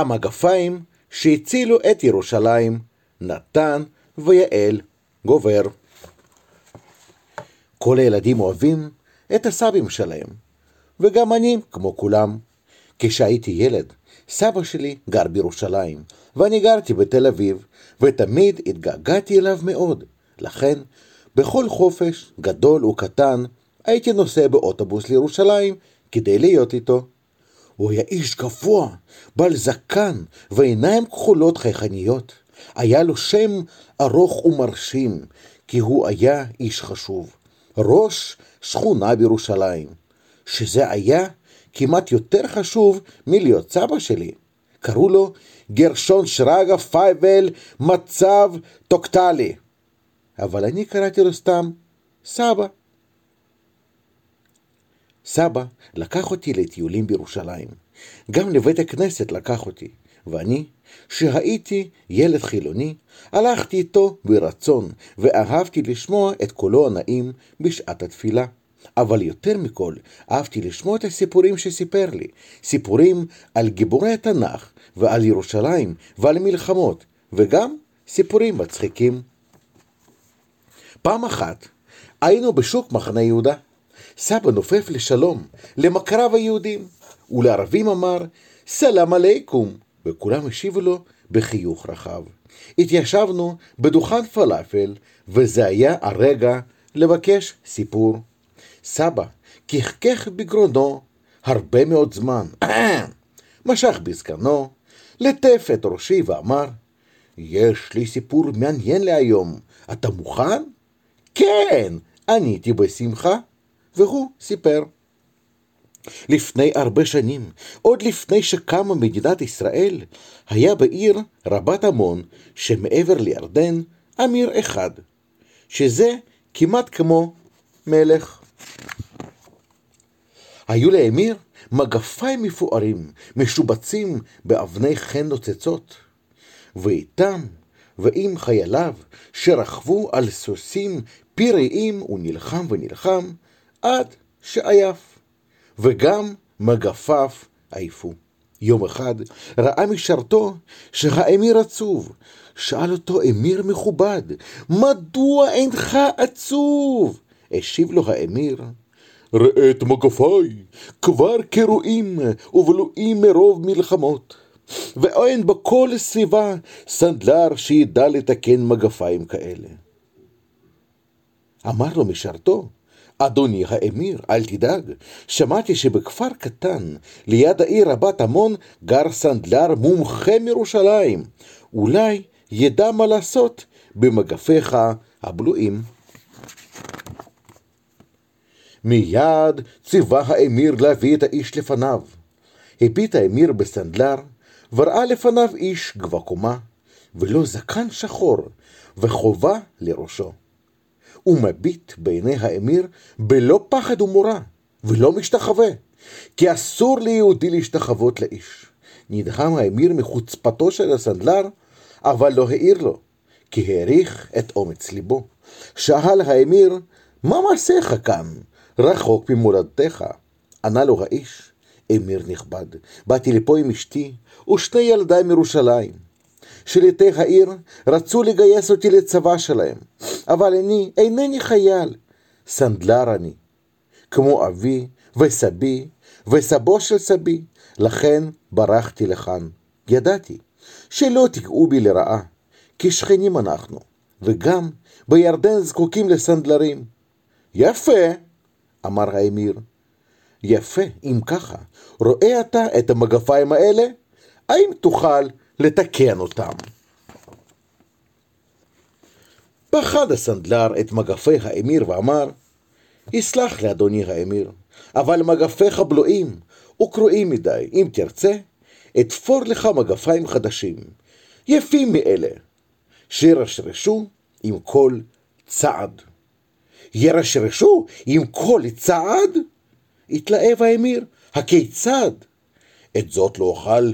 המגפיים שהצילו את ירושלים, נתן ויעל גובר. כל הילדים אוהבים את הסבים שלהם, וגם אני, כמו כולם. כשהייתי ילד, סבא שלי גר בירושלים, ואני גרתי בתל אביב, ותמיד התגעגעתי אליו מאוד. לכן, בכל חופש, גדול וקטן, הייתי נוסע באוטובוס לירושלים כדי להיות איתו. הוא היה איש גבוה, בעל זקן ועיניים כחולות חייכניות. היה לו שם ארוך ומרשים, כי הוא היה איש חשוב. ראש שכונה בירושלים, שזה היה כמעט יותר חשוב מלהיות סבא שלי. קראו לו גרשון שרגא פייבל מצב טוקטלי. אבל אני קראתי לו סתם סבא. סבא לקח אותי לטיולים בירושלים. גם לבית הכנסת לקח אותי, ואני, שהייתי ילד חילוני, הלכתי איתו ברצון, ואהבתי לשמוע את קולו הנעים בשעת התפילה. אבל יותר מכל, אהבתי לשמוע את הסיפורים שסיפר לי, סיפורים על גיבורי התנ"ך, ועל ירושלים, ועל מלחמות, וגם סיפורים מצחיקים. פעם אחת היינו בשוק מחנה יהודה. סבא נופף לשלום למכריו היהודים, ולערבים אמר סלאם עליכום, וכולם השיבו לו בחיוך רחב. התיישבנו בדוכן פלאפל, וזה היה הרגע לבקש סיפור. סבא כחכך בגרונו הרבה מאוד זמן, משך בזקנו, לטף את ראשי ואמר, יש לי סיפור מעניין להיום, אתה מוכן? כן, עניתי בשמחה, והוא סיפר. לפני הרבה שנים, עוד לפני שקמה מדינת ישראל, היה בעיר רבת עמון, שמעבר לירדן, אמיר אחד, שזה כמעט כמו מלך. היו לאמיר מגפיים מפוארים, משובצים באבני חן נוצצות, ואיתם ועם חייליו, שרכבו על סוסים פיריים, הוא נלחם ונלחם, עד שעייף, וגם מגפיו עייפו. יום אחד ראה משרתו שהאמיר עצוב. שאל אותו אמיר מכובד, מדוע אינך עצוב? השיב לו האמיר, ראה את מגפיי, כבר קרועים ובלועים מרוב מלחמות. ואין בכל סביבה סנדלר שידע לתקן מגפיים כאלה. אמר לו משרתו, אדוני האמיר, אל תדאג, שמעתי שבכפר קטן, ליד העיר רבת עמון, גר סנדלר מומחה מירושלים. אולי ידע מה לעשות במגפיך הבלועים. מיד ציווה האמיר להביא את האיש לפניו. הביט האמיר בסנדלר, וראה לפניו איש גבה קומה, ולא זקן שחור, וחובה לראשו. הוא מביט בעיני האמיר בלא פחד ומורא, ולא משתחווה, כי אסור ליהודי להשתחוות לאיש. נדהם האמיר מחוצפתו של הסנדלר, אבל לא העיר לו, כי העריך את אומץ ליבו. שאל האמיר, מה מעשיך כאן, רחוק ממולדתך? ענה לו האיש, אמיר נכבד, באתי לפה עם אשתי ושני ילדיי מירושלים. שליטי העיר רצו לגייס אותי לצבא שלהם, אבל אני אינני חייל, סנדלר אני, כמו אבי וסבי וסבו של סבי, לכן ברחתי לכאן. ידעתי שלא תגעו בי לרעה, כי שכנים אנחנו, וגם בירדן זקוקים לסנדלרים. יפה, אמר האמיר. יפה, אם ככה, רואה אתה את המגפיים האלה? האם תוכל לתקן אותם? פחד הסנדלר את מגפי האמיר ואמר, יסלח לי אדוני האמיר, אבל מגפיך בלועים וקרועים מדי, אם תרצה, אתפור לך מגפיים חדשים, יפים מאלה, שירשרשו עם כל צעד. ירשרשו עם כל צעד? התלהב האמיר, הכיצד? את זאת לא אוכל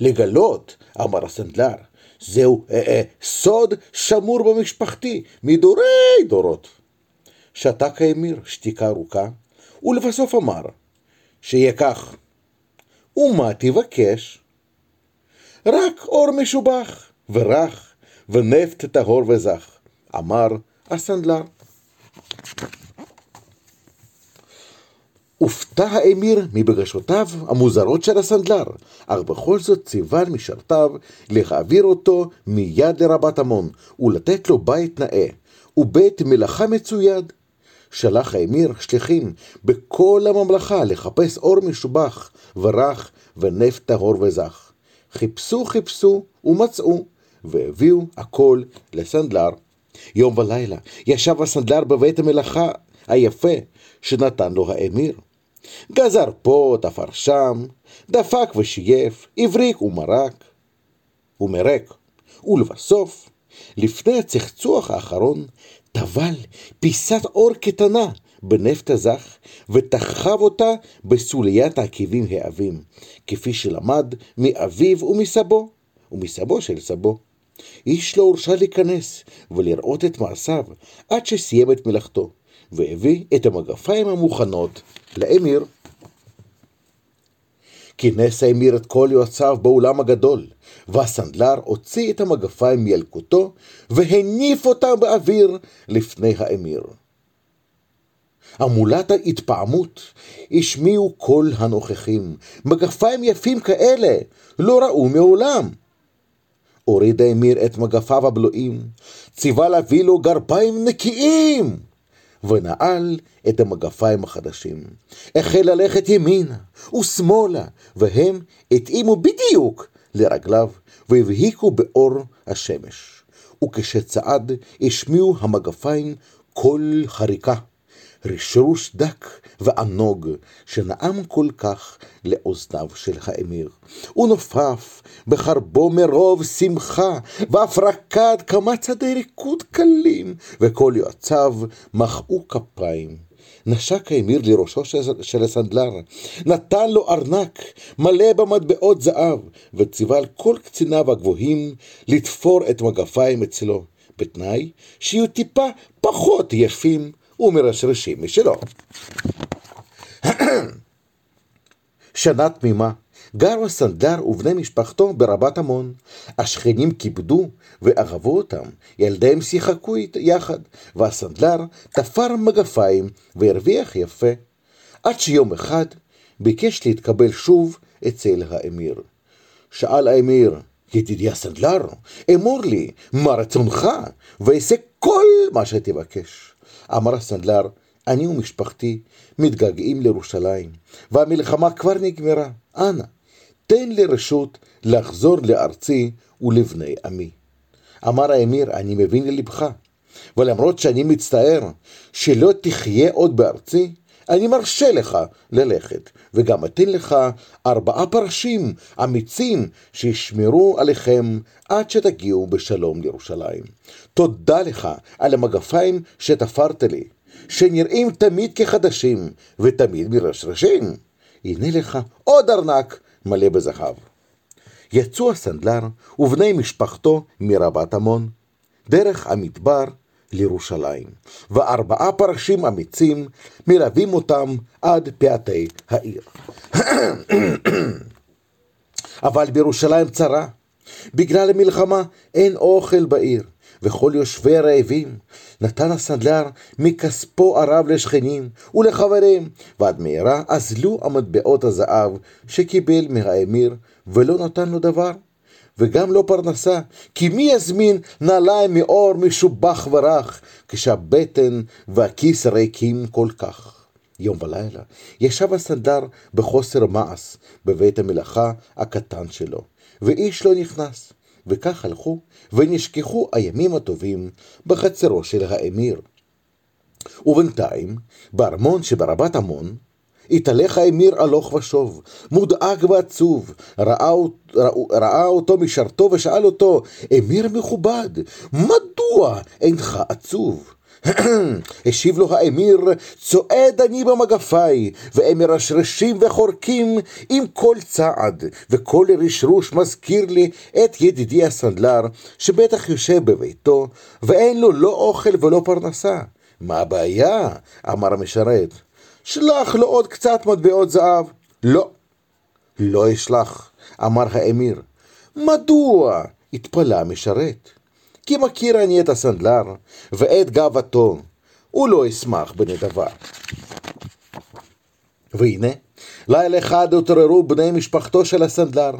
לגלות, אמר הסנדלר. זהו אה, אה, סוד שמור במשפחתי מדורי דורות. שתק האמיר שתיקה ארוכה, ולבסוף אמר, שיהיה כך. ומה תבקש? רק אור משובח, ורך, ונפט טהור וזך, אמר הסנדלר. הופתע האמיר מבקשותיו המוזרות של הסנדלר, אך בכל זאת ציווה על משרתיו להעביר אותו מיד לרבת עמון, ולתת לו בית נאה, ובית מלאכה מצויד. שלח האמיר שליחים בכל הממלכה לחפש אור משובח, ורך, ונפט טהור וזך. חיפשו חיפשו ומצאו, והביאו הכל לסנדלר. יום ולילה ישב הסנדלר בבית המלאכה היפה שנתן לו האמיר. גזר פה, תפר שם, דפק ושייף, הבריק ומרק, ומרק. ולבסוף, לפני הצחצוח האחרון, טבל פיסת אור קטנה בנפט הזך, ותחב אותה בסוליית העקבים העבים, כפי שלמד מאביו ומסבו, ומסבו של סבו. איש לא הורשה להיכנס ולראות את מעשיו עד שסיים את מלאכתו, והביא את המגפיים המוכנות לאמיר. כינס האמיר את כל יועציו באולם הגדול, והסנדלר הוציא את המגפיים מילקוטו, והניף אותם באוויר לפני האמיר. המולת ההתפעמות השמיעו כל הנוכחים, מגפיים יפים כאלה לא ראו מעולם. הוריד האמיר את מגפיו הבלועים, ציווה להביא לו גרביים נקיים, ונעל את המגפיים החדשים. החל ללכת ימינה ושמאלה, והם התאימו בדיוק לרגליו, והבהיקו באור השמש. וכשצעד השמיעו המגפיים קול חריקה. רשרוש דק וענוג, שנעם כל כך לאוזניו של האמיר. הוא נופף בחרבו מרוב שמחה, ואף רקד כמה צעדי ריקוד קלים, וכל יועציו מחאו כפיים. נשק האמיר לראשו של הסנדלר, נתן לו ארנק מלא במטבעות זהב, וציווה על כל קציניו הגבוהים לתפור את מגפיים אצלו, בתנאי שיהיו טיפה פחות יפים ומרשרשים משלו. שנה תמימה גר הסנדלר ובני משפחתו ברבת עמון. השכנים כיבדו ואהבו אותם, ילדיהם שיחקו יחד, והסנדלר תפר מגפיים והרוויח יפה. עד שיום אחד ביקש להתקבל שוב אצל האמיר. שאל האמיר, ידידי הסנדלר, אמור לי, מה רצונך, ואעשה כל מה שתבקש. אמר הסנדלר, אני ומשפחתי מתגעגעים לירושלים, והמלחמה כבר נגמרה. אנא, תן לי רשות לחזור לארצי ולבני עמי. אמר האמיר, אני מבין ללבך, ולמרות שאני מצטער שלא תחיה עוד בארצי, אני מרשה לך ללכת, וגם אתן לך ארבעה פרשים אמיצים שישמרו עליכם עד שתגיעו בשלום לירושלים. תודה לך על המגפיים שתפרת לי, שנראים תמיד כחדשים ותמיד מרשרשים. הנה לך עוד ארנק מלא בזהב. יצאו הסנדלר ובני משפחתו מרבת עמון, דרך המדבר לירושלים, וארבעה פרשים אמיצים מלווים אותם עד פאתי העיר. אבל בירושלים צרה, בגלל המלחמה אין אוכל בעיר, וכל יושבי הרעבים נתן הסנדלר מכספו הרב לשכנים ולחברים, ועד מהרה אזלו המטבעות הזהב שקיבל מהאמיר, ולא נתן לו דבר. וגם לא פרנסה, כי מי יזמין נעליים מאור משובח ורך, כשהבטן והכיס ריקים כל כך. יום ולילה ישב הסנדר בחוסר מעש בבית המלאכה הקטן שלו, ואיש לא נכנס. וכך הלכו ונשכחו הימים הטובים בחצרו של האמיר. ובינתיים, בארמון שברבת עמון, התהלך האמיר הלוך ושוב, מודאג ועצוב, ראה, ראה, ראה אותו משרתו ושאל אותו, אמיר מכובד, מדוע אינך עצוב? השיב לו האמיר, צועד אני במגפיי, והם מרשרשים וחורקים עם כל צעד, וכל רשרוש מזכיר לי את ידידי הסנדלר, שבטח יושב בביתו, ואין לו לא אוכל ולא פרנסה. מה הבעיה? אמר המשרת. שלח לו עוד קצת מטבעות זהב. לא, לא אשלח, אמר האמיר. מדוע? התפלא המשרת. כי מכיר אני את הסנדלר ואת גאוותו, הוא לא ישמח בנדבה. והנה, לילה אחד התעוררו בני משפחתו של הסנדלר,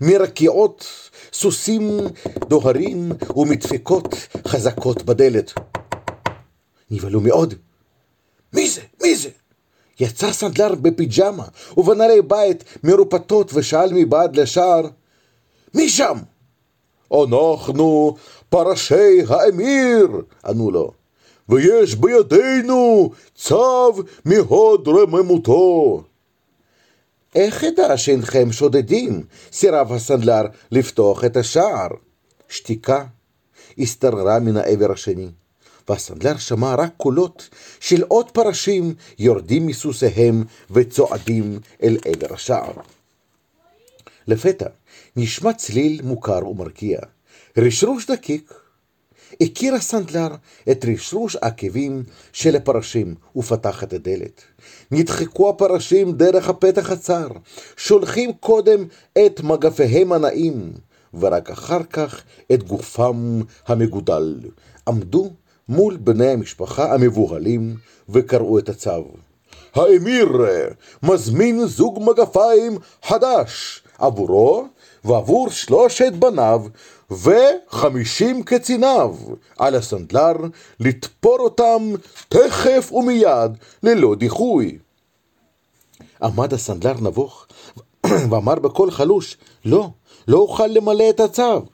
מרקיעות סוסים דוהרים ומדפיקות חזקות בדלת. נבהלו מאוד. מי זה? מי זה? יצא סנדלר בפיג'מה ובנעלי בית מרופטות ושאל מבעד לשער מי שם? אנחנו פרשי האמיר, ענו לו, ויש בידינו צו מהוד רממותו. איך אדע שאינכם שודדים? סירב הסנדלר לפתוח את השער. שתיקה השתררה מן העבר השני, והסנדלר שמע רק קולות של עוד פרשים יורדים מסוסיהם וצועדים אל עבר השער. לפתע נשמע צליל מוכר ומרקיע, רשרוש דקיק. הכיר הסנדלר את רשרוש העקבים של הפרשים ופתח את הדלת. נדחקו הפרשים דרך הפתח הצר, שולחים קודם את מגפיהם הנעים, ורק אחר כך את גופם המגודל. עמדו מול בני המשפחה המבוהלים וקראו את הצו. האמיר מזמין זוג מגפיים חדש עבורו ועבור שלושת בניו וחמישים קציניו על הסנדלר לתפור אותם תכף ומיד ללא דיחוי. עמד הסנדלר נבוך ואמר בקול חלוש, לא, לא אוכל למלא את הצו.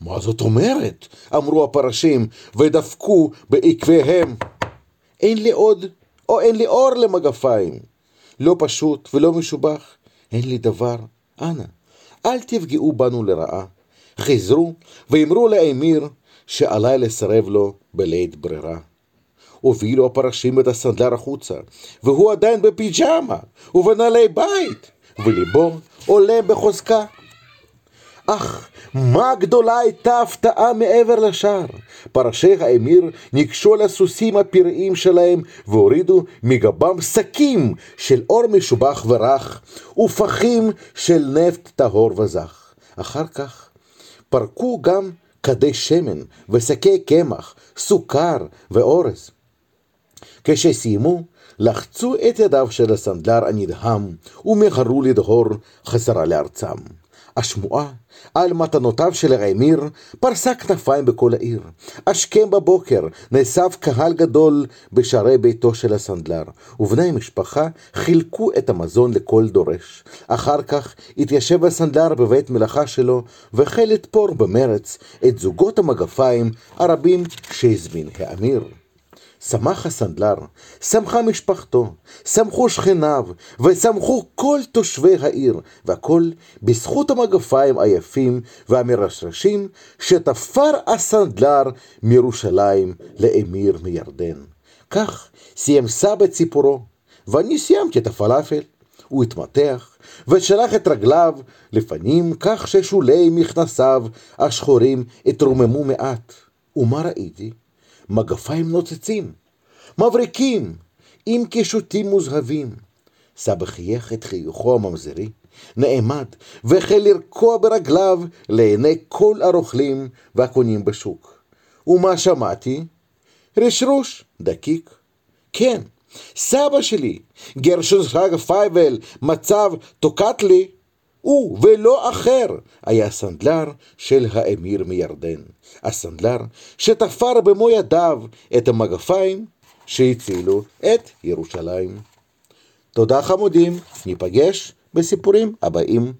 מה זאת אומרת? אמרו הפרשים ודפקו בעקביהם. אין לי עוד, או אין לי אור למגפיים. לא פשוט ולא משובח, אין לי דבר. אנא, אל תפגעו בנו לרעה. חזרו ואמרו לאמיר שעלי לסרב לו בלית ברירה. הובילו הפרשים את הסנדלר החוצה, והוא עדיין בפיג'מה ובנעלי בית, וליבו עולה בחוזקה. אך מה גדולה הייתה הפתעה מעבר לשער. פרשי האמיר ניגשו לסוסים הפראיים שלהם והורידו מגבם שקים של אור משובח ורך ופחים של נפט טהור וזך. אחר כך פרקו גם כדי שמן ושקי קמח, סוכר ואורז. כשסיימו, לחצו את ידיו של הסנדלר הנדהם ומהרו לדהור חזרה לארצם. השמועה על מתנותיו של האמיר פרסה כנפיים בכל העיר. השכם בבוקר נאסף קהל גדול בשערי ביתו של הסנדלר, ובני משפחה חילקו את המזון לכל דורש. אחר כך התיישב הסנדלר בבית מלאכה שלו, והחל לתפור במרץ את זוגות המגפיים הרבים שהזמין האמיר. שמח הסנדלר, שמחה משפחתו, שמחו שכניו, ושמחו כל תושבי העיר, והכל בזכות המגפיים היפים והמרשרשים שתפר הסנדלר מירושלים לאמיר מירדן. כך סיים סבא ציפורו, ואני סיימתי את הפלאפל. הוא התמתח, ושלח את רגליו לפנים כך ששולי מכנסיו השחורים התרוממו מעט. ומה ראיתי? מגפיים נוצצים, מבריקים, עם קישוטים מוזהבים. סבא חייך את חיוכו הממזרי, נעמד, והחל לרקוע ברגליו לעיני כל הרוכלים והקונים בשוק. ומה שמעתי? רשרוש, דקיק. כן, סבא שלי, גרשון שרגא פייבל, מצב תוקטלי, הוא ולא אחר היה הסנדלר של האמיר מירדן. הסנדלר שתפר במו ידיו את המגפיים שהצילו את ירושלים. תודה חמודים, ניפגש בסיפורים הבאים.